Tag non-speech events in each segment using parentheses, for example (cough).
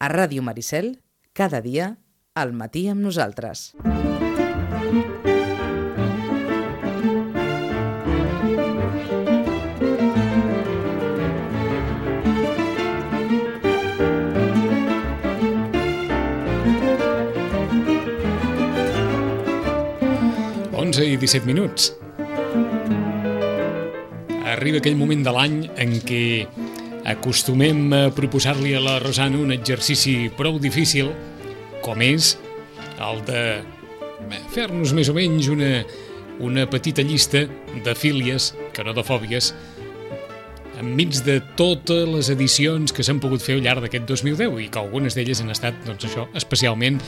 A Ràdio Maricel, cada dia, al matí amb nosaltres. I 17 minuts. Arriba aquell moment de l'any en què acostumem a proposar-li a la Rosana un exercici prou difícil, com és el de fer-nos més o menys una, una petita llista de fílies, que no de fòbies, enmig de totes les edicions que s'han pogut fer al llarg d'aquest 2010 i que algunes d'elles han estat, doncs això, especialment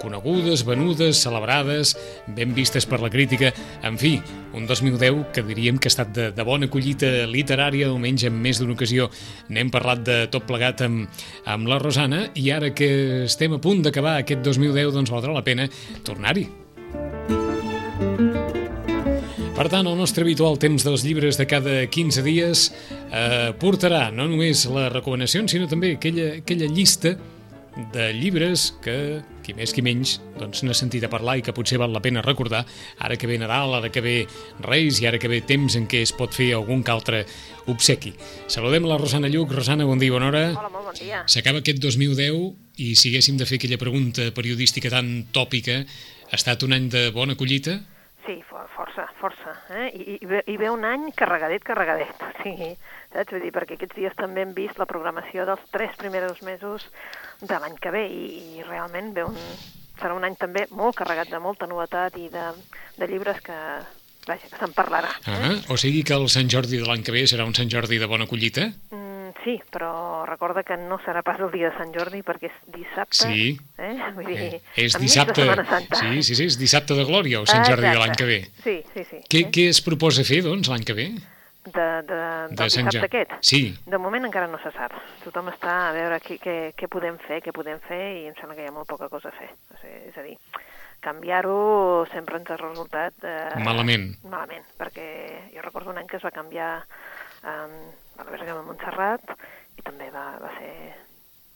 conegudes, venudes, celebrades, ben vistes per la crítica, en fi, un 2010 que diríem que ha estat de, de bona collita literària, almenys en més d'una ocasió n'hem parlat de tot plegat amb, amb la Rosana i ara que estem a punt d'acabar aquest 2010 doncs valdrà la pena tornar-hi. Per tant, el nostre habitual temps dels llibres de cada 15 dies eh, portarà no només les recomanacions, sinó també aquella, aquella llista de llibres que, qui més qui menys, doncs n'ha sentit a parlar i que potser val la pena recordar ara que ve Nadal, ara que ve Reis i ara que ve temps en què es pot fer algun que altre obsequi. Saludem la Rosana Lluc. Rosana, bon dia, bona hora. Hola, molt bon dia. S'acaba aquest 2010 i si haguéssim de fer aquella pregunta periodística tan tòpica, ha estat un any de bona collita? Sí, for, força, força. Eh? I, i, ve, I ve un any carregadet, carregadet. (laughs) O sigui, saps? Vull dir, perquè aquests dies també hem vist la programació dels tres primers mesos de l'any que ve i, i realment ve un, serà un any també molt carregat de molta novetat i de, de llibres que, vaja, se'n parlarà. Eh? Ah, o sigui que el Sant Jordi de l'any que ve serà un Sant Jordi de bona collita? Mm, sí, però recorda que no serà pas el dia de Sant Jordi perquè és dissabte. Sí. Eh? Vull dir, Eh, és dissabte... Sí, sí, sí, és dissabte de Glòria o Sant Jordi de l'any que ve. Sí, sí, sí. Què, sí. què es proposa fer, doncs, l'any que ve? De, de, De Sant dissabte Jordi. aquest? Sí. De moment encara no se sap. Tothom està a veure què, què, què podem fer, què podem fer, i em sembla que hi ha molt poca cosa a fer. O sigui, és a dir, canviar-ho sempre ens ha resultat... Eh, Malament. Malament, perquè jo recordo un any que es va canviar eh, a la Verge de Montserrat i també va, va ser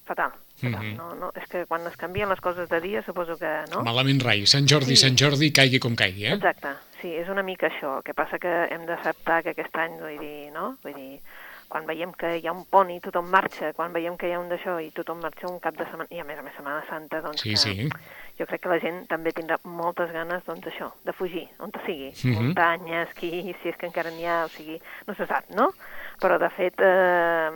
fatal. fatal. Mhm. no, no, és que quan es canvien les coses de dia suposo que... No? Malament rai. Sant Jordi, Sí. Sant Jordi, caigui com caigui, eh? Exacte, sí, és una mica això. El que passa que hem d'acceptar que aquest any, vull dir, no? Vull dir, quan veiem que hi ha un pont i tothom marxa, quan veiem que hi ha un d'això i tothom marxa un cap de setmana, i a més a més Setmana Santa, doncs Sí, que sí. jo crec que la gent també tindrà moltes ganes, doncs això, de fugir, on te sigui, Mhm. muntanya, esquí, si és que encara n'hi ha, o sigui, no se sap, no? Però, de fet, eh,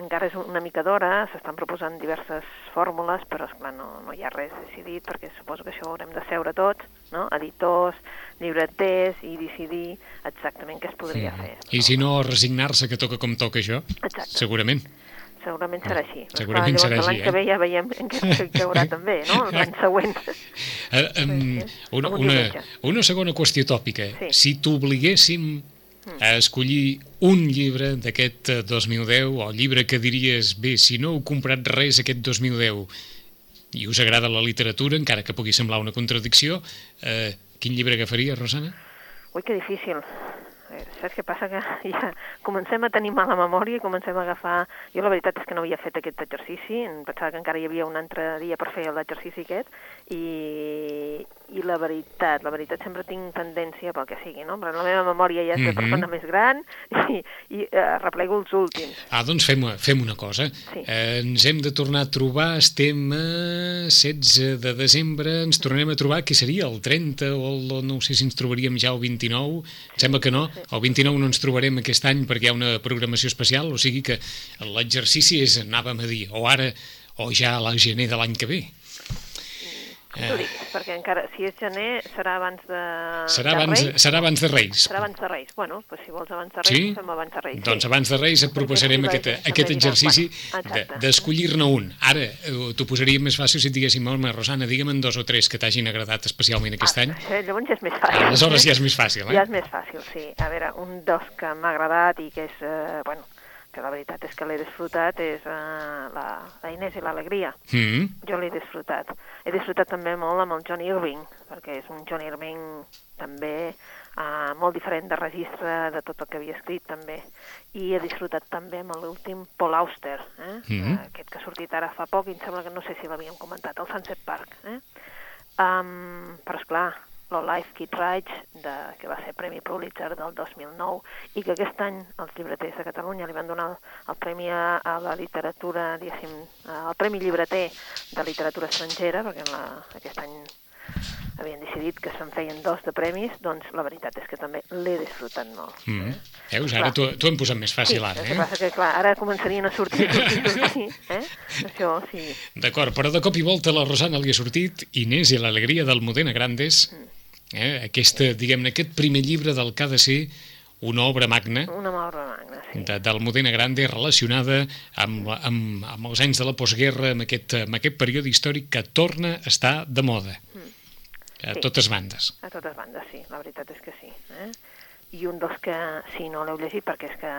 encara és una mica d'hora, s'estan proposant diverses fórmules, però, esclar, no, no hi ha res decidit, perquè suposo que això ho haurem de seure tots, no? editors, llibreters, i decidir exactament què es podria fer. I si no, resignar-se que toca com toca això? Exacte. Segurament. Segurament serà així. Però, Segurament clar, serà així, L'any eh? que ve ja veiem en què haurà també, no? L'any següent. (laughs) Sí, sí. una, una, una segona qüestió tòpica. Sí. Si t'obliguéssim a escollir un llibre d'aquest eh, 2010, o el llibre que diries, bé, si no heu comprat res aquest 2010 i us agrada la literatura, encara que pugui semblar una contradicció, eh, quin llibre agafaria, Rosana? Ui, que difícil. Eh, Saps què passa? Que (laughs) ja comencem a tenir mala memòria i comencem a agafar... Jo la veritat és que no havia fet aquest exercici, em pensava que encara hi havia un altre dia per fer l'exercici aquest, i, i la veritat, la veritat sempre tinc tendència pel que sigui, no? Però la meva memòria ja és de Mhm. persona més gran (laughs) i, i eh, replego els últims. Ah, doncs fem, fem una cosa. Sí. Eh, ens hem de tornar a trobar, estem a 16 de desembre, ens tornarem a trobar, que seria el 30 o el, no sé si ens trobaríem ja el 29, em sembla que no, el 29 no ens trobarem aquest any perquè hi ha una programació especial, o sigui que l'exercici és, anàvem a dir, o ara o ja a la gener de l'any que ve. Tu diguis, perquè encara, si és gener, serà abans de, Serà de abans, Reis? serà abans de Reis. Serà abans de Reis. Bueno, doncs si vols abans de Reis, Sí? fem abans de Reis. Doncs sí. abans de Reis et proposarem Perquè aquest, aquest exercici d'escollir-ne un. Ara, eh, t'ho posaria més fàcil si et diguéssim, home, Rosana, digue'm en dos o tres que t'hagin agradat especialment aquest Ah, any. això Llavors ja és més fàcil. Aleshores ja és més fàcil, eh? Ja és més fàcil, sí. A veure, un dos que m'ha agradat i que és, eh, bueno, que la veritat és que l'he disfrutat, és uh, la, la Inés i l'Alegria. Mm. Jo l'he disfrutat. He disfrutat també molt amb el John Irving, perquè és un John Irving també uh, molt diferent de registre de tot el que havia escrit també. I he disfrutat també amb l'últim Paul Auster, eh? Mhm. aquest que ha sortit ara fa poc, i em sembla que no sé si l'havíem comentat, el Sunset Park. Eh? Um, però, esclar, Low Life Kid Rage, de, que va ser Premi Pulitzer del 2009, i que aquest any els llibreters de Catalunya li van donar el, el Premi a, a la literatura, diguéssim, eh, el Premi Llibreter de Literatura Estrangera, perquè en la, aquest any havien decidit que se'n feien dos de premis, doncs la veritat és que també l'he disfrutat molt. Mm. Veus, ara t'ho hem posat més fàcil, sí, ara, eh? passa que, clar, ara començarien a sortir, sortir, sortir, (laughs) eh? Això, sí. D'acord, però de cop i volta la Rosana li ha sortit Inés i l'alegria del Modena Grandes, eh? Aquesta, diguem-ne, aquest primer llibre del que ha de ser una obra magna Una obra magna, sí. de, del Modena Grande relacionada amb, amb, amb els anys de la postguerra, amb aquest, amb aquest període històric que torna a estar de moda. A Sí. totes bandes. A totes bandes, sí, la veritat és que sí. Eh? I un dels que, si no l'heu llegit, perquè és que,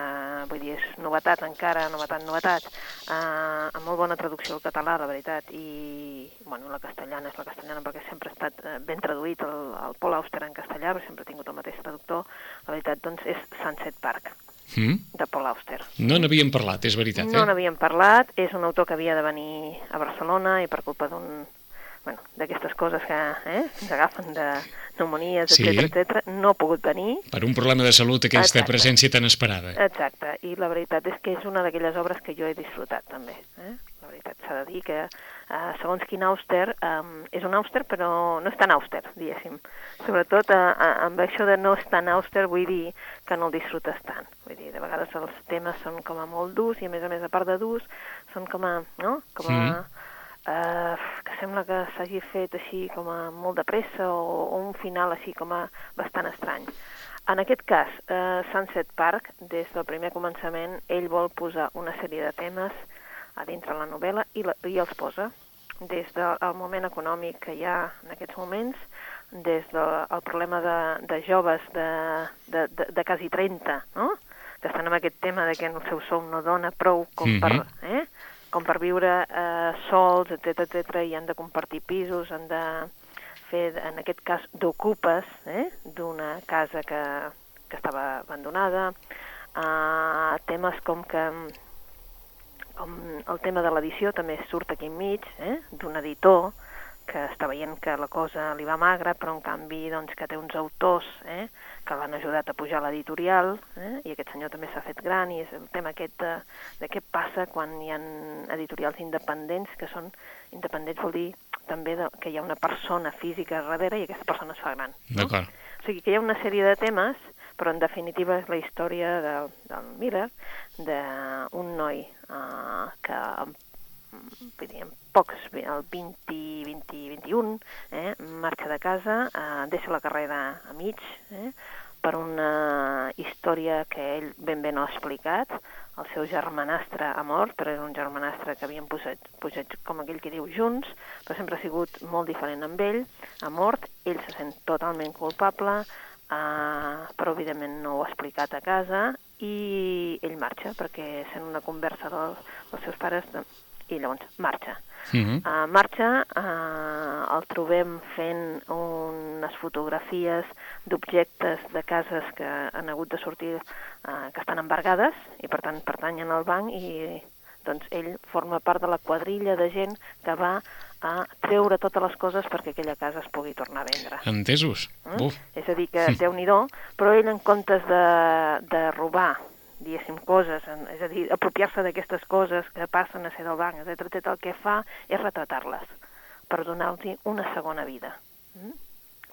vull dir, és novetat encara, novetat, novetat, eh, amb molt bona traducció al català, la veritat, i, bueno, la castellana és la castellana perquè sempre ha estat eh, ben traduït el, el Paul Auster en castellà, perquè sempre ha tingut el mateix traductor, la veritat, doncs, és Sunset Park, Mm? de Paul Auster. No n'havíem parlat, és veritat, No eh? n'havíem parlat, és un autor que havia de venir a Barcelona i per culpa d'un bueno, d'aquestes coses que eh, ens agafen de pneumonies, Sí. etc etc, no ha pogut venir. Per un problema de salut, aquesta Exacte. presència tan esperada. Exacte, i la veritat és que és una d'aquelles obres que jo he disfrutat també. Eh? La veritat s'ha de dir que eh, segons quin àuster, eh, és un àuster però no és tan àuster, diguéssim. Sobretot eh, eh, amb això de no és tan àuster vull dir que no el disfrutes tant. Vull dir, de vegades els temes són com a molt durs i a més a més a part de durs són com a, no? Com a, Mhm. Eh, que sembla que s'hagi fet així com a molt de pressa o, o un final així com a bastant estrany. En aquest cas, eh, Sunset Park, des del primer començament, ell vol posar una sèrie de temes a dintre la novel·la i, la, i els posa des del moment econòmic que hi ha en aquests moments, des del el problema de, de joves de, de, de, de quasi 30, no? que estan amb aquest tema de que el seu sou no dona prou com Mhm. per, eh? Com per viure eh, sols, etc etc i han de compartir pisos, han de fer, en aquest cas, d'ocupes eh? d'una casa que, que estava abandonada, uh, temes com que com el tema de l'edició també surt aquí enmig, eh? d'un editor que està veient que la cosa li va magra, però en canvi doncs, que té uns autors eh? que l'han ajudat a pujar a l'editorial, eh? i aquest senyor també s'ha fet gran, i és el tema aquest de, de què passa quan hi ha editorials independents, que són independents vol dir també de, que hi ha una persona física darrere i aquesta persona es fa gran. No? D'acord. O sigui que hi ha una sèrie de temes, però en definitiva és la història de, del Miller, d'un noi uh, que vull dir, pocs, el 20, 20, 21, eh, marxa de casa, eh, deixa la carrera a mig, eh, per una història que ell ben bé no ha explicat. El seu germanastre ha mort, però era un germanastre que havien posat, posat com aquell que diu, junts, però sempre ha sigut molt diferent amb ell. Ha mort, ell se sent totalment culpable, uh, però evidentment no ho ha explicat a casa, i ell marxa, perquè sent una conversa del, dels seus pares, de, i llavors marxa. Mhm. Uh, marxa, uh, el trobem fent unes fotografies d'objectes de cases que han hagut de sortir, uh, que estan embargades i per tant pertanyen al banc i doncs ell forma part de la quadrilla de gent que va a treure totes les coses perquè aquella casa es pugui tornar a vendre. Entesos. Eh? Uf. És a dir, que déu nhi però ell en comptes de, de robar diguéssim, coses, és a dir, apropiar-se d'aquestes coses que passen a ser del banc, etc, etc, el que fa és retratar-les per donar-los una segona vida. Mm?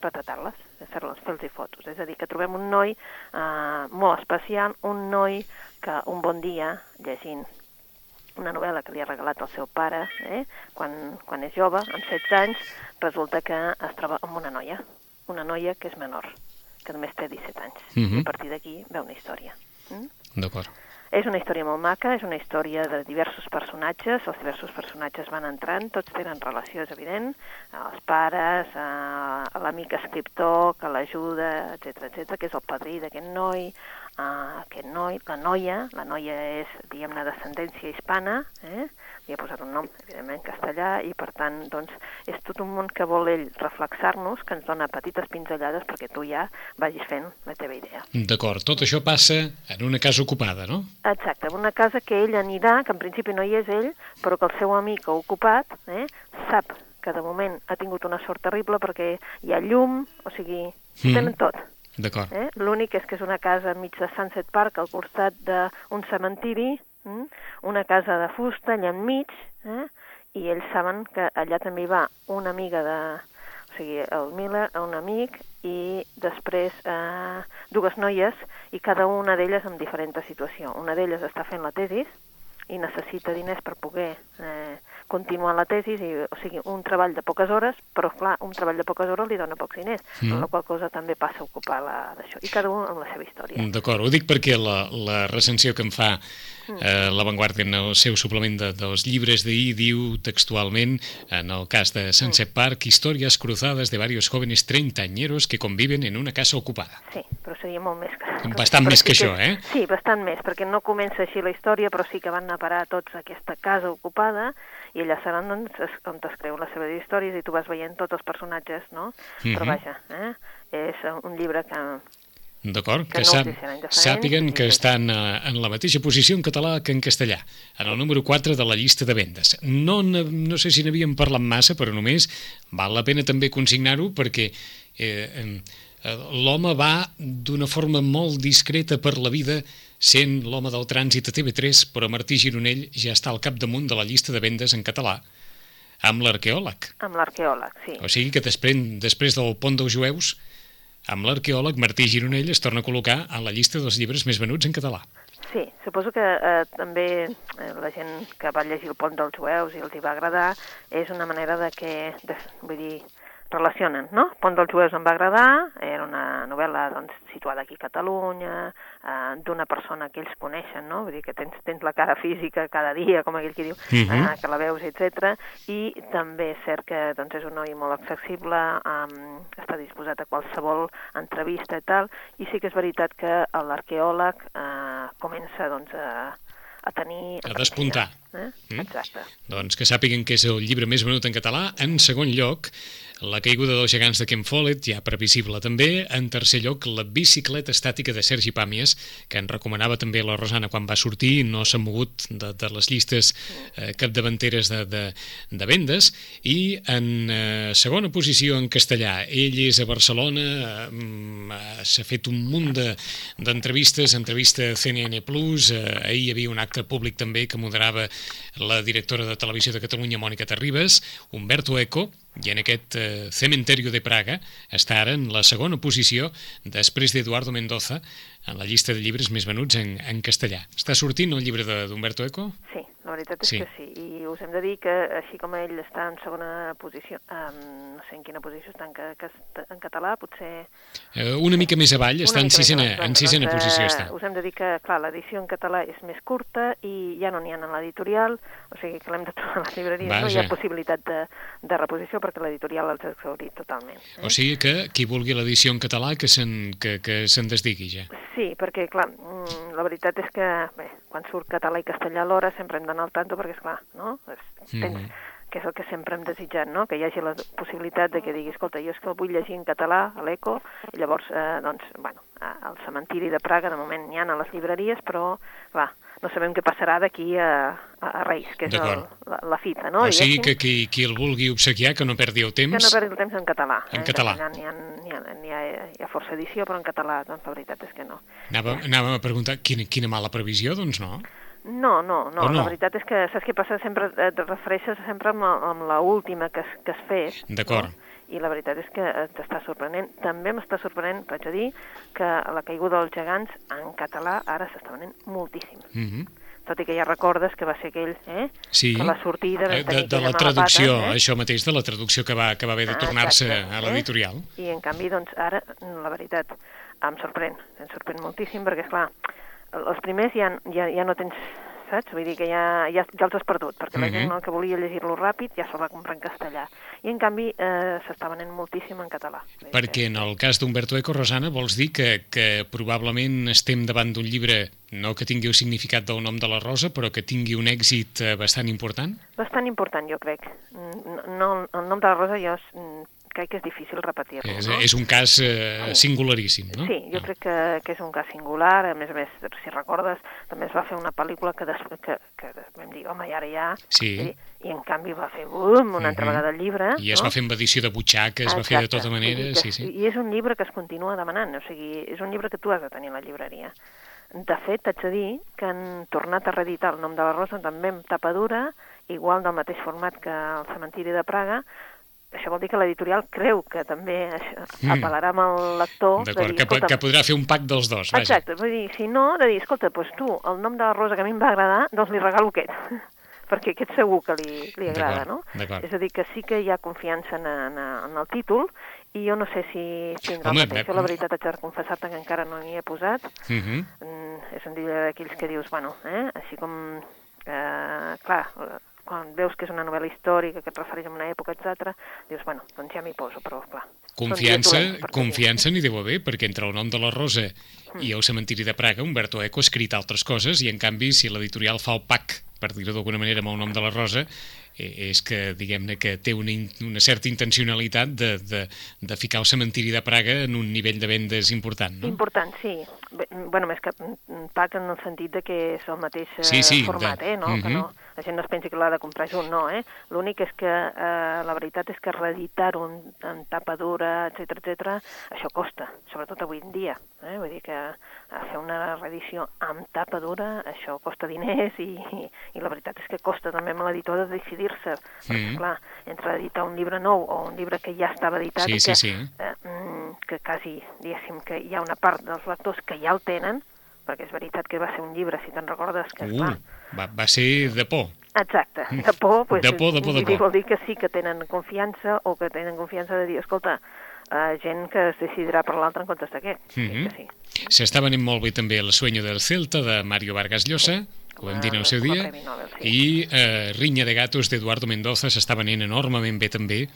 Retratar-les, fer-les, fer-los fotos. És a dir, que trobem un noi eh, molt especial, un noi que un bon dia, llegint una novel·la que li ha regalat el seu pare, eh? quan, quan és jove, amb 16 anys, resulta que es troba amb una noia, una noia que és menor, que només té 17 anys. Mhm. I a partir d'aquí ve una història. Mm? D'acord. És una història molt maca, és una història de diversos personatges, els diversos personatges van entrant, tots tenen relació, és evident, els pares, eh, l'amic escriptor que l'ajuda, etc etc, que és el padrí d'aquest noi, uh, aquest noi, la noia, la noia és, diguem-ne, descendència hispana, eh? li ha posat un nom, evidentment, castellà, i per tant, doncs, és tot un món que vol ell reflexar-nos, que ens dona petites pinzellades perquè tu ja vagis fent la teva idea. D'acord, tot això passa en una casa ocupada, no? Exacte, en una casa que ell anirà, que en principi no hi és ell, però que el seu amic ha ocupat, eh, sap que de moment ha tingut una sort terrible perquè hi ha llum, o sigui, mm. tenen tot. D'acord. Eh? L'únic és que és una casa enmig de Sunset Park, al costat d'un cementiri, mm? una casa de fusta allà enmig, eh? i ells saben que allà també hi va una amiga de... O sigui, el Miller, un amic, i després eh, dues noies, i cada una d'elles en diferent situació. Una d'elles està fent la tesis i necessita diners per poder eh, continuar la tesi, i, o sigui, un treball de poques hores, però clar, un treball de poques hores li dona pocs diners, mm. amb la qual cosa també passa a ocupar d'això, i cada un amb la seva història. D'acord, ho dic perquè la, la recensió que em fa. Eh, La Vanguardia en el seu suplement de, dels llibres d'ahir diu textualment, en el cas de Sunset mm. Park, històries cruzadas de varios jóvenes treintañeros que conviven en una casa ocupada. Sí, però seria molt més que... Bastant més que, que això, eh? Sí, bastant més, perquè no comença així la història, però sí que van anar a parar tots a aquesta casa ocupada, i allà seran doncs, on es creu les seves històries i tu vas veient tots els personatges, no? Mm -hmm. Però mhm. vaja, eh? és un llibre que, D'acord, que, que sap, sàpiguen que estan uh, en la mateixa posició en català que en castellà, en el número 4 de la llista de vendes. No, no sé si n'havíem parlat massa, però només val la pena també consignar-ho perquè eh, eh, l'home va d'una forma molt discreta per la vida sent l'home del trànsit a TV3, però Martí Gironell ja està al capdamunt de la llista de vendes en català, amb l'arqueòleg. Amb l'arqueòleg, sí. O sigui que després, després del pont dels jueus, amb l'arqueòleg Martí Gironell es torna a col·locar a la llista dels llibres més venuts en català. Sí, suposo que eh, també eh, la gent que va llegir el pont dels jueus i els hi va agradar és una manera de que, de, vull dir, relacionen, no? Pont dels Jueus em va agradar, era una novel·la doncs, situada aquí a Catalunya, eh, d'una persona que ells coneixen, no? Vull dir que tens, tens la cara física cada dia, com aquell que diu, uh -huh. eh, que la veus, etc. I també és cert que doncs, és un noi molt accessible, eh, està disposat a qualsevol entrevista i tal, i sí que és veritat que l'arqueòleg eh, comença doncs, a, a tenir... A despuntar. Eh? Mm? Exacte. Doncs que sàpiguen que és el llibre més venut en català. En segon lloc, la caiguda dels gegants de Ken Follett, ja previsible també. En tercer lloc, la bicicleta estàtica de Sergi Pàmies, que en recomanava també la Rosana quan va sortir, no s'ha mogut de, de les llistes eh, capdavanteres de, de, de vendes. I en eh, segona posició en castellà, ell és a Barcelona, eh, s'ha fet un munt d'entrevistes, de, entrevista a CNN+, eh, ahir hi havia un acte públic també que moderava la directora de Televisió de Catalunya, Mònica Terribas, Humberto Eco, i en aquest eh, Cementerio de Praga està ara en la segona posició després d'Eduardo Mendoza en la llista de llibres més venuts en, en castellà. Està sortint el llibre d'Humberto Eco? Sí, la veritat és sí. que sí, i us hem de dir que així com ell està en segona posició, um, no sé en quina posició està en, que, en català, potser... Uh, una mica més avall, està en sisena, en sisena doncs, posició. Està. Us hem de dir que, clar, l'edició en català és més curta i ja no n'hi ha en l'editorial, o sigui que l'hem de trobar a les llibreries, Vaja. no hi ha possibilitat de, de reposició perquè l'editorial els ha exhaurit totalment. Eh? O sigui que qui vulgui l'edició en català que se'n que, que se desdigui ja. Sí, perquè, clar, mm, la veritat és que, bé, quan surt català i castellà alhora sempre hem d'anar al tanto perquè, és clar, no? Tens, mm -hmm. que és el que sempre hem desitjat, no? Que hi hagi la possibilitat de que digui, escolta, jo és que el vull llegir en català, a l'ECO, i llavors, eh, doncs, bueno, al cementiri de Praga de moment n'hi ha a les llibreries, però, clar, no sabem què passarà d'aquí a, a Reis, que és el, la, la fita, no? O sigui que qui, qui el vulgui obsequiar, que no perdi el temps... Que no perdi el temps en català. En eh? català. N'hi ha, ha, ha, ha, hi ha força edició, però en català, doncs, la veritat és que no. Anava, anava a preguntar, quina, quina mala previsió, doncs no? No, no, no, no, la veritat és que saps què passa? Sempre et refereixes sempre amb, amb la última que, que has fet. D'acord. No? I la veritat és que t'està sorprenent. També m'està sorprenent, vaig a dir, que la caiguda dels gegants en català ara s'està venent moltíssim. Mm -hmm tot i que ja recordes que va ser aquell, eh? Sí, que la sortida de, de, de la traducció, pata, eh? això mateix, de la traducció que va, que va haver de ah, tornar-se a l'editorial. Eh? I en canvi, doncs, ara, la veritat, em sorprèn, em sorprèn moltíssim, perquè, és clar els primers ja, ja, ja no tens saps? Vull dir que ja, ja, ja els has perdut, perquè la Mhm. gent no, que volia llegir-lo ràpid ja se'l va comprar en castellà. I en canvi eh, s'està venent moltíssim en català. Perquè en el cas d'Umberto Eco, Rosana, vols dir que, que probablement estem davant d'un llibre no que tingui el significat del nom de la rosa, però que tingui un èxit eh, bastant important? Bastant important, jo crec. No, el nom de la Rosa jo crec que és difícil repetir-lo. És, no? és un cas eh, singularíssim, no? Sí, jo Ah. crec que, que és un cas singular, a més a més, si recordes, també es va fer una pel·lícula que, des, que, que vam dir, home, i ara ja... Sí. I, i en canvi va fer boom, una altra Mhm. vegada el llibre. I es no? va fer amb edició de butxaca, es va fer de Exacte. tota manera, que sí, es- sí. I és un llibre que es continua demanant, o sigui, és un llibre que tu has de tenir a la llibreria. De fet, t'haig de dir que han tornat a reeditar el nom de la Rosa també amb tapa dura, igual del mateix format que el Cementiri de Praga, això vol dir que l'editorial creu que també això, Mm. apel·larà amb el lector D'acord, que, escolta, que podrà fer un pack dels dos, vaja. Exacte, vull dir, si no, de dir, escolta, doncs tu, el nom de la Rosa que a mi em va agradar, doncs li regalo aquest, (laughs) perquè aquest segur que li, li agrada, no? És a dir, que sí que hi ha confiança en, en, en el títol, i jo no sé si tindrà Home, el mateix. Jo la veritat haig de confessar-te que encara no n'hi he posat. Uh -huh. Mm, és un llibre d'aquells que dius, bueno, eh? així com, eh, clar, quan veus que és una novel·la històrica que et refereix a una època, etc, dius, bueno, doncs ja m'hi poso, però clar. Confiança, per confiança n'hi deu haver, perquè entre el nom de la Rosa i el cementiri de Praga, Umberto Eco ha escrit altres coses, i en canvi, si l'editorial fa el pack, per dir-ho d'alguna manera, amb el nom de la Rosa, eh, és que, diguem-ne, que té una, una certa intencionalitat de, de, de ficar el cementiri de Praga en un nivell de vendes important, no? Important, sí. Bé, bueno, més que mm, PAC en el sentit de que és el mateix eh, Sí, sí, format, de- eh? No? que Mhm. no, la gent no es pensi que l'ha de comprar junt, no, eh? L'únic és que eh, la veritat és que reeditar-ho en, en tapa dura, etc etc, això costa, sobretot avui en dia. Eh? Vull dir que eh, fer una reedició amb tapa dura, això costa diners i, i, i la veritat és que costa també amb l'editor de decidir-se. Perquè, Mhm. clar, entre editar un llibre nou o un llibre que ja estava editat Sí, i sí, que, sí. eh, mm, que quasi, diguéssim, que hi ha una part dels lectors que ja el tenen, perquè és veritat que va ser un llibre, si te'n recordes, que, Uh, va, va ser de por. Exacte, de por, pues, De por, de por, de por. vol dir que sí que tenen confiança o que tenen confiança de dir, escolta, uh, gent que es decidirà per l'altre en comptes d'aquest. Mm. -hmm. sí. S'està venint molt bé també El sueño del Celta, de Mario Vargas Llosa, ho vam dir en el seu Com a dia, Nobel, sí. i eh, Rinya de gatos d'Eduardo Mendoza s'està venint enormement bé també,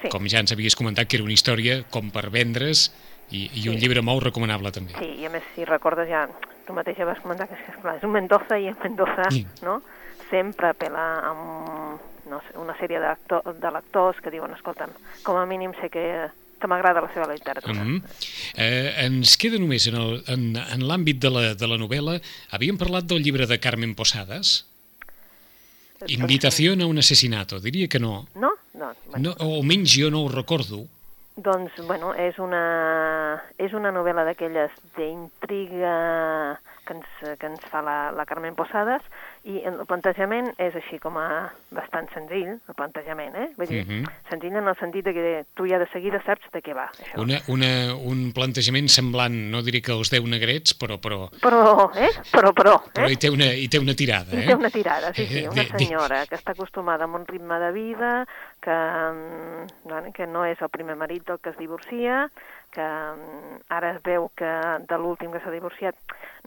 Sí. com ja ens havies comentat, que era una història com per vendre's i, i un Sí. llibre molt recomanable també. Sí, i a més, si recordes ja, tu mateix ja vas comentar que és, clar, és un Mendoza i el Mendoza, Sí. no?, sempre apela a un, no sé, una sèrie de lectors que diuen, escolta'm, com a mínim sé que, que m'agrada la seva literatura. Mm -hmm. eh, ens queda només en el- en, en l'àmbit de, la, de la novel·la, havíem parlat del llibre de Carmen Posadas, Invitació a un assassinato, diria que no. No? No, bueno. no o almenys jo no ho recordo. Doncs, bueno, és una, és una novel·la d'aquelles d'intriga que ens, que ens fa la, la Carmen Posades i el plantejament és així com a bastant senzill, el plantejament, eh? Vull dir, Mhm. senzill en el sentit que tu ja de seguida saps de què va, això. Una, una, un plantejament semblant, no diré que els deu negrets, però, però, Però, eh? Però, però, però eh? hi, té una, hi té una tirada. Eh? té una tirada, sí, sí, Eh, una senyora que està acostumada a un ritme de vida, que, mm, que no és el primer marit del que es divorcia, que mm, ara es veu que de l'últim que s'ha divorciat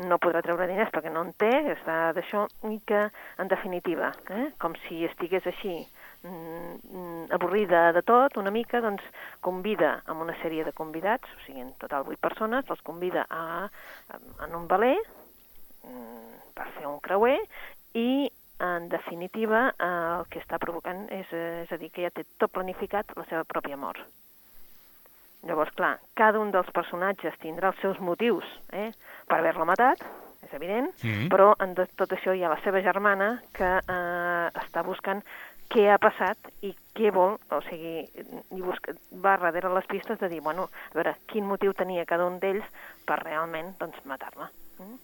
no podrà treure diners perquè no en té, està d'això, i que, en definitiva, eh, com si estigués així, mm, mm, avorrida de tot, una mica, doncs convida amb una sèrie de convidats, o sigui, en total vuit persones, els convida a, a, en un valer, mm, per fer un creuer i en definitiva eh, el que està provocant és, eh, és a dir, que ja té tot planificat la seva pròpia mort. Llavors, clar, cada un dels personatges tindrà els seus motius eh, per haver-la matat, és evident, Mhm. però en tot això hi ha la seva germana que eh, està buscant què ha passat i què vol, o sigui, i busca, va darrere les pistes de dir, bueno, a veure, quin motiu tenia cada un d'ells per realment, doncs, matar-la. Mm?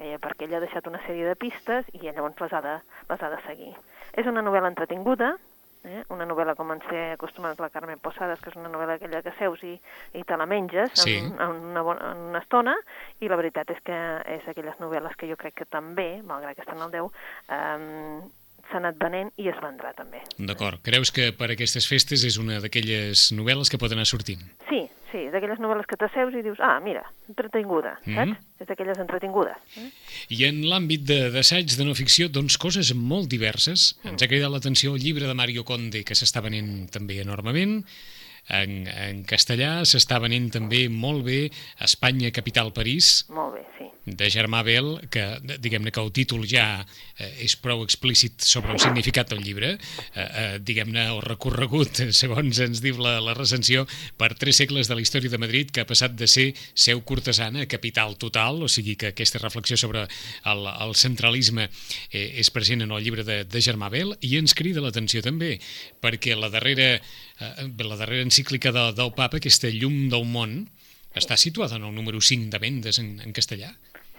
Eh, perquè ella ha deixat una sèrie de pistes i llavors les ha de, les ha de seguir. És una novel·la entretinguda, eh? una novel·la com ens té acostumats la Carmen Posades, que és una novel·la aquella que seus i, i te la menges Sí. en, en, una bona, en una estona, i la veritat és que és aquelles novel·les que jo crec que també, malgrat que estan al 10, eh, s'ha anat venent i es vendrà també. D'acord. Creus que per aquestes festes és una d'aquelles novel·les que pot anar sortint? Sí, sí, és d'aquelles novel·les que t'asseus i dius, ah, mira, entretinguda, Mhm. saps? És d'aquelles entretingudes. Eh? I en l'àmbit de- d'assaig de, no ficció, doncs coses molt diverses. Ens ha cridat l'atenció el llibre de Mario Conde, que s'està venent també enormement. En, en castellà s'està venent també molt bé Espanya, capital, París, Molt bé, sí. de Germà Bel, que diguem-ne que el títol ja eh, és prou explícit sobre el significat del llibre, eh, eh, diguem-ne el recorregut, (laughs) segons ens diu la, la recensió, per tres segles de la història de Madrid, que ha passat de ser seu cortesana a capital total, o sigui que aquesta reflexió sobre el, el centralisme eh, és present en el llibre de, de Germà Bel, i ens crida l'atenció també, perquè la darrera, eh, la darrera encíclica de, del papa, aquesta Llum del món, està situada en el número 5 de vendes en, en castellà.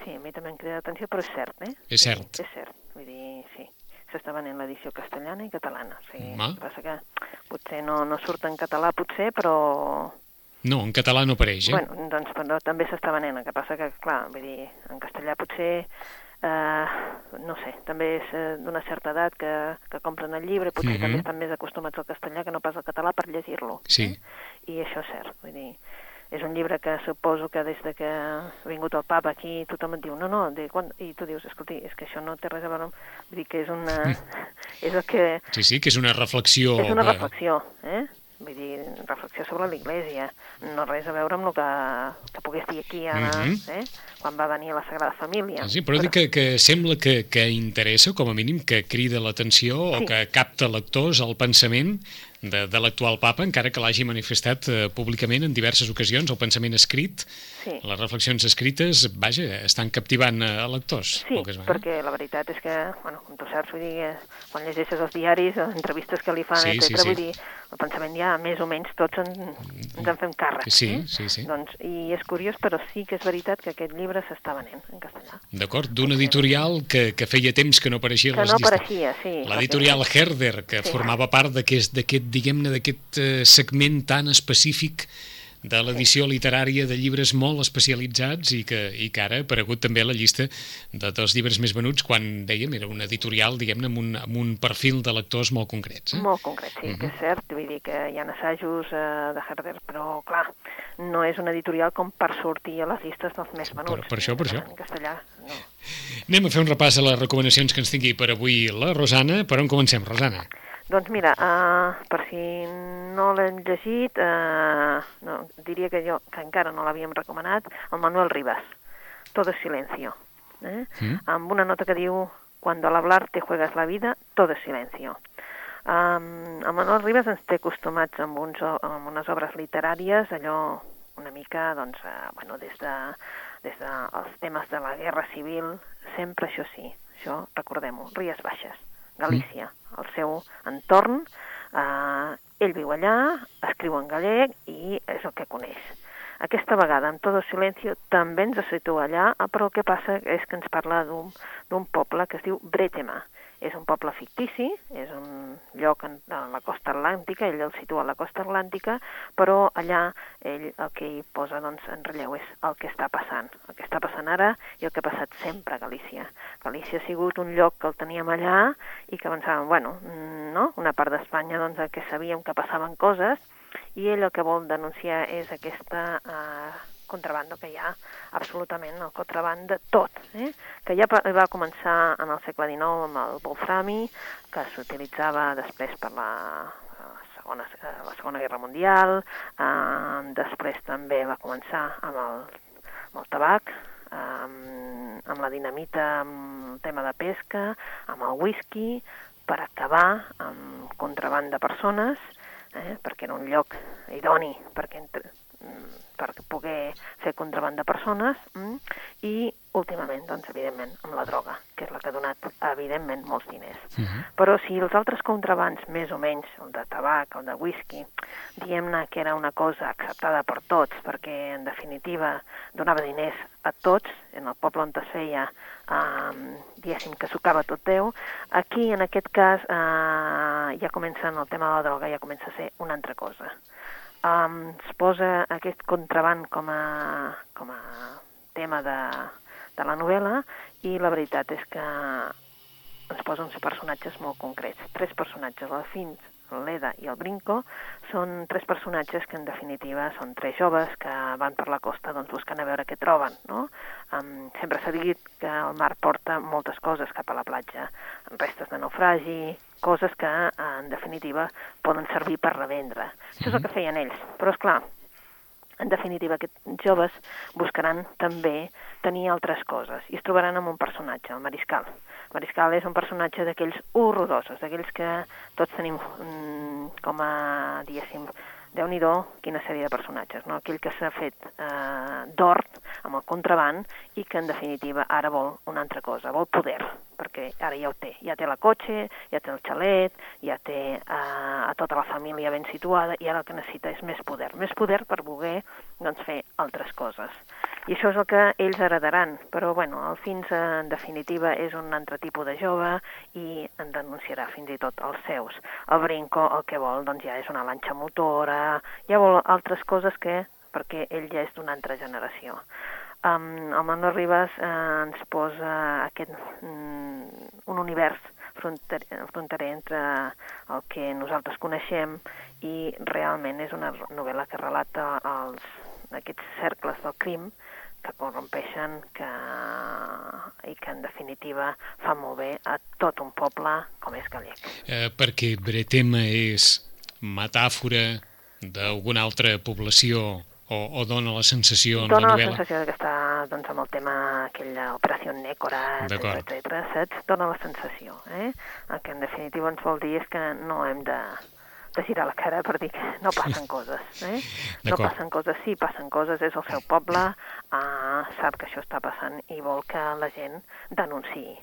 Sí, a mi també em crida l'atenció, però és cert, eh? És cert. Sí, és cert, vull dir, sí. S'està venent l'edició castellana i catalana. O sigui, Home. el que passa que potser no, no surt en català, potser, però... No, en català no apareix, eh? Bueno, doncs però també s'està venent, el que passa que, clar, vull dir, en castellà potser... Eh, no sé, també és eh, d'una certa edat que, que compren el llibre, potser Mhm. també estan més acostumats al castellà que no pas al català per llegir-lo. Sí. Eh? I això és cert, vull dir, és un llibre que suposo que des de que ha vingut el papa aquí tothom et diu, no, no, de quan... i tu dius, escolti, és que això no té res a veure amb... Vull dir que és una... (laughs) és el que... Sí, sí, que és una reflexió... És una reflexió, eh? Vull dir, reflexió sobre l'Iglésia, no res a veure amb el que, que pogués dir aquí ara, Mhm. eh? quan va venir la Sagrada Família. Sí, però dic que, que sembla que, que interessa, com a mínim, que crida l'atenció o Sí. que capta lectors al pensament de, de l'actual papa, encara que l'hagi manifestat eh, públicament en diverses ocasions, el pensament escrit, Sí. les reflexions escrites, vaja, estan captivant eh, a lectors. Sí, vegades. perquè la veritat és que, bueno, com tu saps, vull dir, que quan llegeixes els diaris, les entrevistes que li fan, Sí, sí, etc, sí. vull dir, el pensament ja més o menys tots en, ens en fem càrrec. Sí, eh? sí, sí. Doncs, I és curiós, però sí que és veritat que aquest llibre s'està venent en castellà. D'acord, d'un editorial que, que feia temps que no apareixia Que les no llistes. apareixia, sí. L'editorial perquè- Herder, que Sí. formava part d'aquest, diguem-ne, d'aquest eh, segment tan específic de l'edició literària de llibres molt especialitzats i que, i que ara ha aparegut també a la llista de, dels llibres més venuts quan, dèiem, era un editorial, diguem-ne, amb, un, amb un perfil de lectors molt concrets. Eh? Molt concret, sí, Mhm. que és cert, vull dir que hi ha assajos eh, de Herder, però clar, no és un editorial com per sortir a les llistes dels més venuts. Per- per això, per això. En castellà, no. Anem a fer un repàs a les recomanacions que ens tingui per avui la Rosana. Per on comencem, Rosana? Doncs mira, uh, per si no l'hem llegit, uh, no, diria que jo, que encara no l'havíem recomanat, el Manuel Rivas, Todo es silencio. Eh? Mm. Amb una nota que diu, cuando al hablar te juegas la vida, todo es silencio. Um, el Manuel Rivas ens té acostumats amb, uns, amb unes obres literàries, allò una mica, doncs, uh, bueno, des de, des de els temes de la guerra civil, sempre això sí, això recordem-ho, Ries Baixes, Galícia, el seu entorn, eh, ell viu allà, escriu en gallec i és el que coneix. Aquesta vegada, amb tot el silenci, també ens situa allà, però el que passa és que ens parla d'un poble que es diu Bretema. És un poble fictici, és un lloc en, a la costa atlàntica, ell el situa a la costa atlàntica, però allà ell el que hi posa doncs, en relleu és el que està passant, el que està passant ara i el que ha passat sempre a Galícia. Galícia ha sigut un lloc que el teníem allà i que pensàvem, bueno, no? una part d'Espanya doncs, que sabíem que passaven coses i ell el que vol denunciar és aquesta eh, contrabando que hi ha absolutament, el contraband de tot, eh? que ja va començar en el segle XIX amb el wolframi, que s'utilitzava després per la, la, segona, eh, la Segona Guerra Mundial, eh, després també va començar amb el, amb el tabac, amb, amb la dinamita, amb el tema de pesca, amb el whisky, per acabar amb contraband de persones, eh, perquè era un lloc idoni perquè entre, mm, per poder fer contraband de persones mm, i últimament, doncs, evidentment, amb la droga, que és la que ha donat, evidentment, molts diners. Uh -huh. Però si els altres contrabands, més o menys, el de tabac, el de whisky, diem-ne que era una cosa acceptada per tots, perquè, en definitiva, donava diners a tots, en el poble on es feia, eh, diguéssim, que s'ocava tot Déu, aquí, en aquest cas, eh, ja comença, en el tema de la droga, ja comença a ser una altra cosa. Um, es posa aquest contraband com a, com a tema de, de la novel·la i la veritat és que ens posa uns personatges molt concrets. Tres personatges, el, fins, l'Eda i el Brinco, són tres personatges que en definitiva són tres joves que van per la costa doncs, buscant a veure què troben. No? Um, sempre s'ha dit que el mar porta moltes coses cap a la platja, restes de naufragi, coses que en definitiva poden servir per revendre. Això és el que feien ells, però és clar, en definitiva, aquests joves buscaran també tenir altres coses i es trobaran amb un personatge, el Mariscal. El Mariscal és un personatge d'aquells horrorosos, d'aquells que tots tenim mm, com a, diguéssim, déu nhi quina sèrie de personatges, no? Aquell que s'ha fet eh, d'or amb el contraband i que, en definitiva, ara vol una altra cosa, vol poder, perquè ara ja ho té. Ja té la cotxe, ja té el xalet, ja té eh, a tota la família ben situada i ara el que necessita és més poder. Més poder per voler doncs, fer altres coses. I això és el que ells heredaran, però bueno, el fins en definitiva és un altre tipus de jove i en denunciarà fins i tot els seus. El Brinco el que vol doncs, ja és una lanxa motora, ja vol altres coses que perquè ell ja és d'una altra generació. Um, el Manuel Ribas eh, ens posa aquest, mm, un univers fronterer, fronterer entre el que nosaltres coneixem i realment és una novel·la que relata els, aquests cercles del crim que corrompeixen que, i que en definitiva fa molt bé a tot un poble com és gallec. Eh, perquè Bretema és metàfora d'alguna altra població o, o dona la sensació en dona la novel·la? Dona la sensació que està doncs, amb el tema aquella operació Nécora, etc, etc, saps? Dona la sensació, eh? El que en definitiva ens vol dir és que no hem de, de girar la cara per dir que no passen (laughs) coses. Eh? No passen coses, sí, passen coses, és el seu poble, uh, sap que això està passant i vol que la gent denunciï.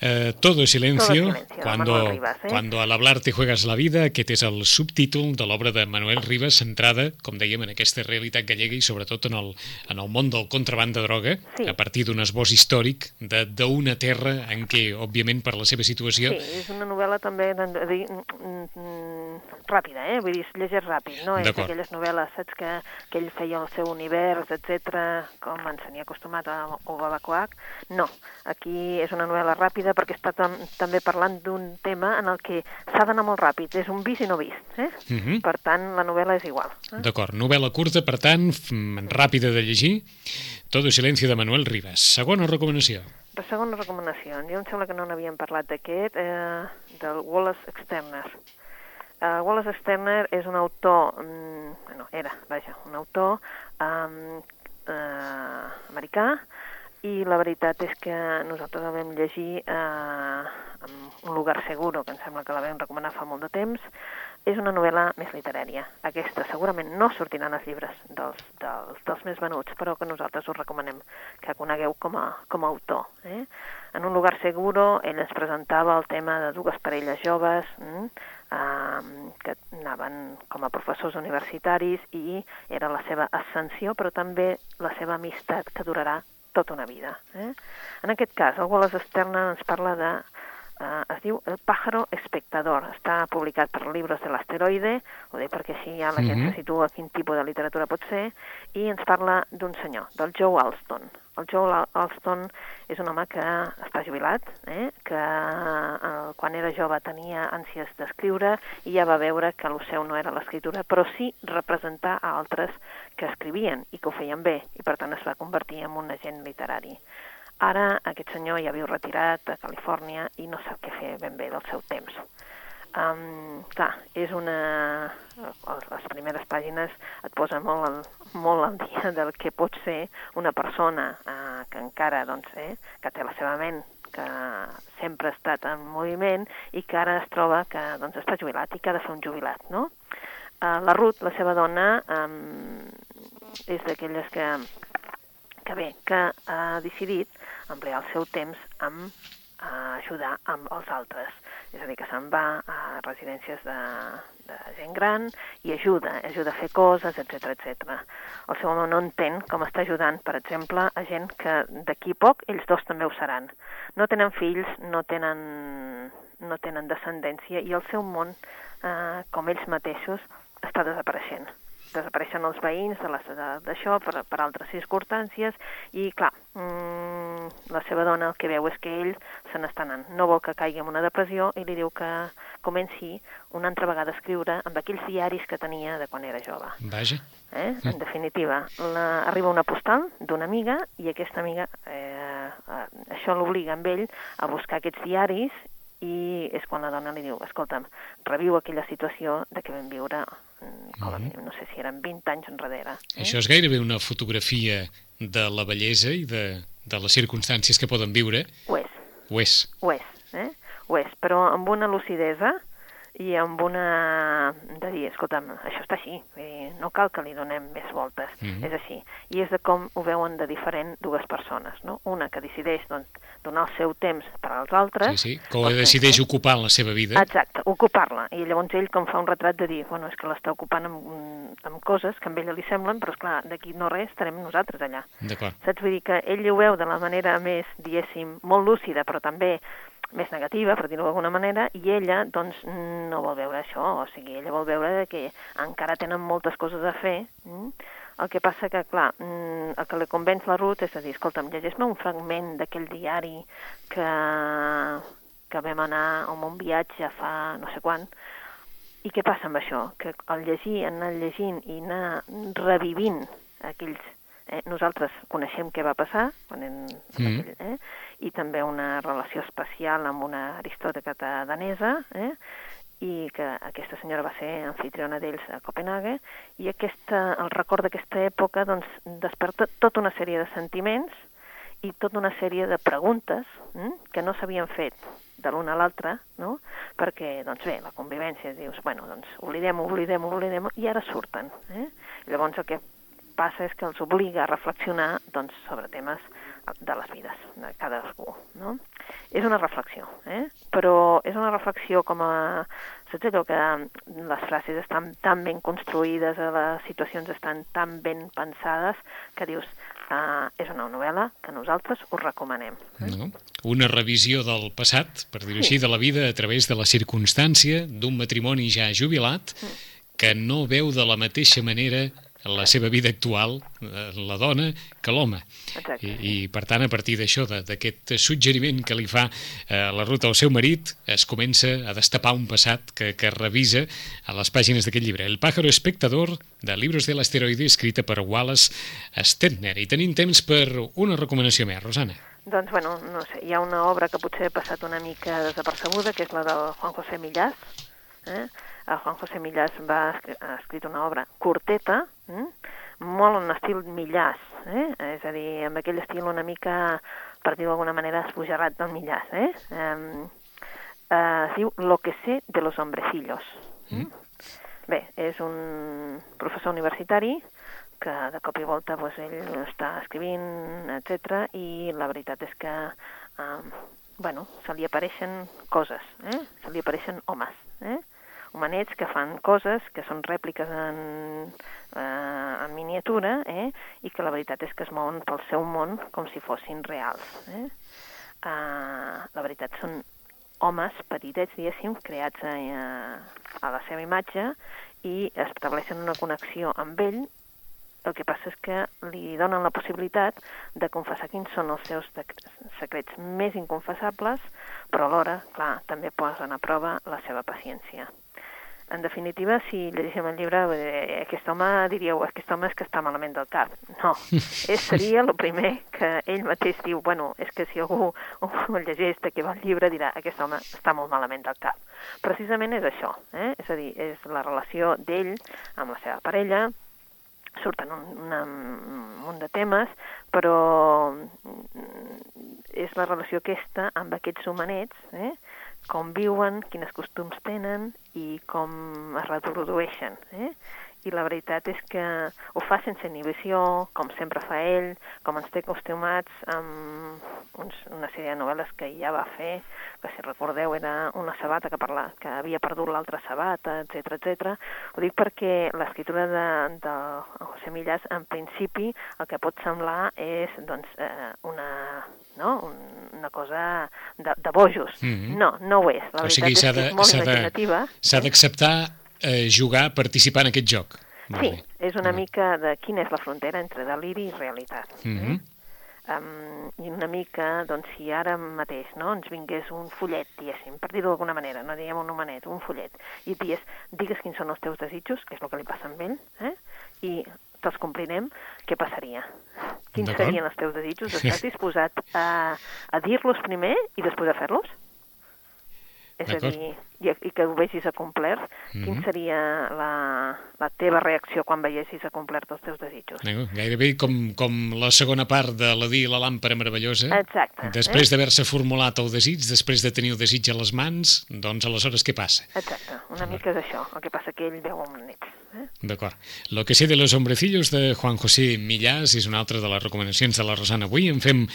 Eh? Todo silencio, todo silencio cuando, Ribas, eh? cuando al hablar te juegas la vida, aquest és el subtítol de l'obra de Manuel Ribas, centrada, com dèiem, en aquesta realitat gallega i sobretot en el, en el món del contraband de droga, sí. a partir d'un esbós històric d'una terra en què, òbviament, per la seva situació... Sí, és una novel·la també dir, mm, mm, ràpida, eh? vull dir, es llegeix ràpid, no és d'aquelles novel·les, saps, que, que ell feia el seu univers, etc com ens tenia acostumat a Obabacoac, no, aquí és una novel·la ràpida ràpida perquè està tam també parlant d'un tema en el que s'ha d'anar molt ràpid, és un vist i no vist. Eh? Uh mhm. -huh. Per tant, la novel·la és igual. Eh? D'acord, novel·la curta, per tant, ràpida de llegir, Todo silencio de Manuel Ribas. Segona recomanació. La segona recomanació, jo em sembla que no n'havíem parlat d'aquest, eh, del Wallace Externer. Uh, Wallace Externer és un autor, mm, bueno, era, vaja, un autor um, uh, americà, i la veritat és que nosaltres la vam llegir eh, en un lugar seguro, que em sembla que la vam recomanar fa molt de temps. És una novel·la més literària. Aquesta segurament no sortiran els llibres dels, dels, dels més venuts, però que nosaltres us recomanem que conegueu com a, com a autor. Eh? En un lugar seguro ell ens presentava el tema de dues parelles joves mm, eh, que anaven com a professors universitaris i era la seva ascensió, però també la seva amistat que durarà tota una vida. Eh? En aquest cas, el Wallace Externa ens parla de eh, es diu El pájaro espectador. Està publicat per Libros de l'Asteroide, ho dic perquè així ja la gent mm -hmm. se situa quin tipus de literatura pot ser, i ens parla d'un senyor, del Joe Alston. El Joe Alston és un home que està jubilat, eh? que eh, quan era jove tenia ànsies d'escriure i ja va veure que el seu no era l'escriptura, però sí representar a altres que escrivien i que ho feien bé, i per tant es va convertir en un agent literari. Ara aquest senyor ja viu retirat a Califòrnia i no sap què fer ben bé del seu temps. Um, clar, és una... Les primeres pàgines et posa molt al, molt al dia (laughs) del que pot ser una persona uh, que encara, doncs, eh, que té la seva ment que sempre ha estat en moviment i que ara es troba que doncs, està jubilat i que ha de fer un jubilat, no? Uh, la Ruth, la seva dona, um, és d'aquelles que que bé, que ha decidit emplear el seu temps amb ajudar amb els altres. És a dir, que se'n va a residències de, de gent gran i ajuda, ajuda a fer coses, etc etc. El seu home no entén com està ajudant, per exemple, a gent que d'aquí poc ells dos també ho seran. No tenen fills, no tenen, no tenen descendència i el seu món, eh, com ells mateixos, està desapareixent. Desapareixen els veïns d'això per, per altres circumstàncies i, clar, mm, la seva dona el que veu és que ell se n'està anant. No vol que caigui en una depressió i li diu que comenci una altra vegada a escriure amb aquells diaris que tenia de quan era jove. Vaja. Eh? En definitiva, la, arriba una postal d'una amiga i aquesta amiga, eh, eh, això l'obliga amb ell a buscar aquests diaris i és quan la dona li diu, escolta'm, reviu aquella situació de que vam viure, mm, com a mínim, no sé si eren 20 anys enrere. Eh? Això és gairebé una fotografia de la bellesa i de, de les circumstàncies que poden viure. Ho és, Ho és. ho és, eh? ho és, però amb una lucidesa i amb una... de dir, escolta'm, això està així, dir, no cal que li donem més voltes, Mhm. és així. I és de com ho veuen de diferent dues persones, no? Una que decideix doncs, donar el seu temps per als altres... Sí, sí, que o decideix fer- ocupar la seva vida. Exacte, ocupar-la. I llavors ell com fa un retrat de dir, bueno, és que l'està ocupant amb, amb coses que a ella li semblen, però és clar, d'aquí no res estarem nosaltres allà. D'acord. Saps? Vull dir que ell ho veu de la manera més, diguéssim, molt lúcida, però també més negativa, per dir-ho d'alguna manera, i ella, doncs, no vol veure això, o sigui, ella vol veure que encara tenen moltes coses a fer, mm? el que passa que, clar, mm, el que li convenç la Ruth és a dir, escolta'm, llegeix-me un fragment d'aquell diari que, que vam anar a un viatge fa no sé quan, i què passa amb això? Que al llegir, anar llegint i anar revivint aquells... Eh, nosaltres coneixem què va passar quan en, Mm. eh? i també una relació especial amb una aristòcrata danesa, eh? i que aquesta senyora va ser anfitriona d'ells a Copenhague, i aquesta, el record d'aquesta època doncs, desperta tota una sèrie de sentiments i tota una sèrie de preguntes hm, que no s'havien fet de l'una a l'altra, no? perquè, doncs bé, la convivència, dius, bueno, doncs oblidem-ho, oblidem-ho, oblidem i ara surten. Eh? Llavors el que passa és que els obliga a reflexionar doncs, sobre temes de les vides de cadascú. No? És una reflexió, eh? però és una reflexió com a... Saps allò que les frases estan tan ben construïdes, eh, les situacions estan tan ben pensades, que dius, uh, és una novel·la que nosaltres us recomanem. No? Una revisió del passat, per dir-ho Sí. així, de la vida a través de la circumstància d'un matrimoni ja jubilat que no veu de la mateixa manera la seva vida actual, eh, la dona, que l'home. I, I, per tant, a partir d'això, de- d'aquest suggeriment que li fa eh, la ruta al seu marit, es comença a destapar un passat que, que revisa a les pàgines d'aquest llibre. El pájaro espectador, de Libros del asteroide, escrita per Wallace Stetner. I tenim temps per una recomanació més, Rosana. Doncs, bueno, no sé, hi ha una obra que potser ha passat una mica desapercebuda, que és la del Juan José Millás. Eh? El Juan José Millás va, ha escrit una obra curteta, eh? molt en estil Millás, eh? és a dir, amb aquell estil una mica, per dir-ho d'alguna manera, esbojarrat del Millás. Eh? Eh, eh, es diu Lo que sé de los hombrecillos. Mm? Bé, és un professor universitari que de cop i volta pues, ell està escrivint, etc i la veritat és que eh, bueno, se li apareixen coses, eh? se li apareixen homes, eh? Homenets que fan coses que són rèpliques en, eh, en miniatura eh? i que la veritat és que es mouen pel seu món com si fossin reals. Eh? Eh, la veritat són homes petitets, diguéssim, creats a, a la seva imatge i estableixen una connexió amb ell el que passa és que li donen la possibilitat de confessar quins són els seus secrets més inconfessables, però alhora, clar, també posen a prova la seva paciència. En definitiva, si llegeixem el llibre, eh, aquest home, diríeu, aquest home és que està malament del cap. No, és, seria el primer que ell mateix diu, bueno, és que si algú ho llegeix de què va el llibre dirà, aquest home està molt malament del cap. Precisament és això, eh? és a dir, és la relació d'ell amb la seva parella, surten un, una, un munt de temes, però mm, és la relació aquesta amb aquests humanets, eh? Com viuen, quines costums tenen i com es reprodueixen. Eh? I la veritat és que ho fa sense inhibició, com sempre fa ell, com ens té acostumats amb uns, una sèrie de novel·les que ja va fer, que si recordeu era una sabata que, parla, que havia perdut l'altra sabata, etc etc. Ho dic perquè l'escriptura de, de José Millás, en principi, el que pot semblar és doncs, eh, una, no? Un- una cosa de, de bojos. Mhm. No, no ho és. La o sigui, s'ha de- s'ha d'acceptar eh, jugar, participar en aquest joc. Sí, és una mica de quina és la frontera entre deliri i realitat. Mm -hmm. um, I una mica, doncs, si ara mateix no, ens vingués un fullet, diguéssim, per dir-ho d'alguna manera, no diguem un nomenet, un fullet, i et digués, digues quins són els teus desitjos, que és el que li passa amb ell, eh? i te'ls complirem, què passaria? Quins serien els teus desitjos? Estàs disposat a, a dir-los primer i després a fer-los? És a dir, i, i que ho vegis acomplert, mm -hmm. quin seria la, la teva reacció quan veiessis acomplert els teus desitjos? No, gairebé com, com la segona part de la dir la làmpara meravellosa. Exacte. Després eh? d'haver-se formulat el desig, després de tenir el desig a les mans, doncs aleshores què passa? Exacte, una mica és això, el que passa que ell veu amb nets. Eh? D'acord. Lo que sé de los hombrecillos de Juan José Millàs és una altra de les recomanacions de la Rosana. Avui en fem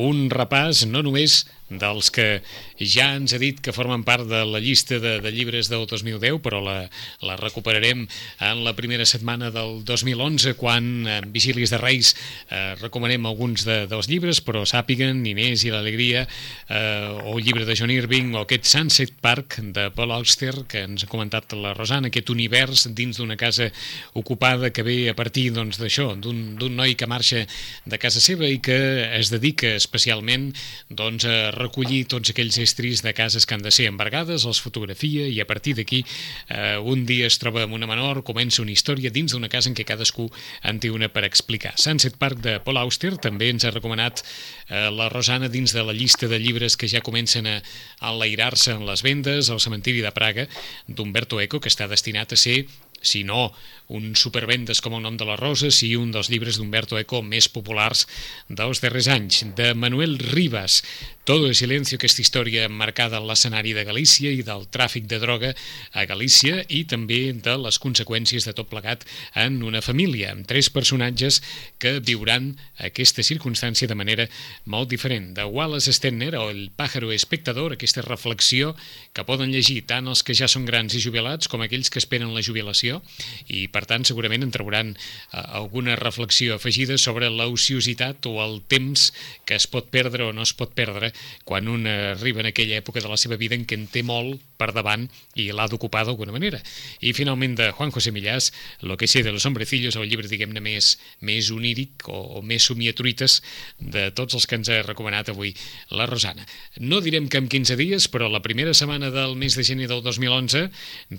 un repàs no només dels que ja ens ha dit que formen part de la llista de, de llibres del 2010, però la, la recuperarem en la primera setmana del 2011, quan en Vigílies de Reis eh, recomanem alguns de, dels llibres, però sàpiguen Inés i l'Alegria, eh, o el llibre de John Irving, o aquest Sunset Park de Paul Auster, que ens ha comentat la Rosana, aquest univers dins d'una casa ocupada que ve a partir doncs, d'això, doncs, d'un noi que marxa de casa seva i que es dedica especialment doncs, a recollir tots aquells estris de cases que han de ser embargades, els fotografia i a partir d'aquí eh, un dia es troba amb una menor, comença una història dins d'una casa en què cadascú en té una per explicar. Sunset Park de Paul Auster també ens ha recomanat eh, la Rosana dins de la llista de llibres que ja comencen a enlairar-se en les vendes al cementiri de Praga d'Umberto Eco, que està destinat a ser si no un supervendes com el nom de la rosa, si un dels llibres d'Umberto Eco més populars dels darrers anys. De Manuel Rivas, Todo el silencio, aquesta història marcada en l'escenari de Galícia i del tràfic de droga a Galícia i també de les conseqüències de tot plegat en una família, amb tres personatges que viuran aquesta circumstància de manera molt diferent. De Wallace Stenner, o El pájaro espectador, aquesta reflexió que poden llegir tant els que ja són grans i jubilats com aquells que esperen la jubilació i per tant segurament en trauran eh, alguna reflexió afegida sobre l'ociositat o el temps que es pot perdre o no es pot perdre quan un arriba en aquella època de la seva vida en què en té molt per davant i l'ha d'ocupar d'alguna manera. I finalment de Juan José Millás, Lo que sé de los hombrecillos, el llibre diguem-ne més, més oníric o, o més somiatruites de tots els que ens ha recomanat avui la Rosana. No direm que en 15 dies, però la primera setmana del mes de gener del 2011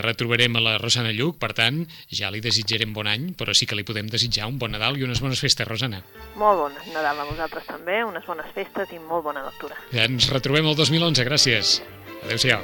retrobarem a la Rosana Lluc, per tant, ja li desitjarem bon any, però sí que li podem desitjar un bon Nadal i unes bones festes, Rosana. Molt bon Nadal a vosaltres també, unes bones festes i molt bona lectura. Ens retrobem el 2011, gràcies. Adéu-siau.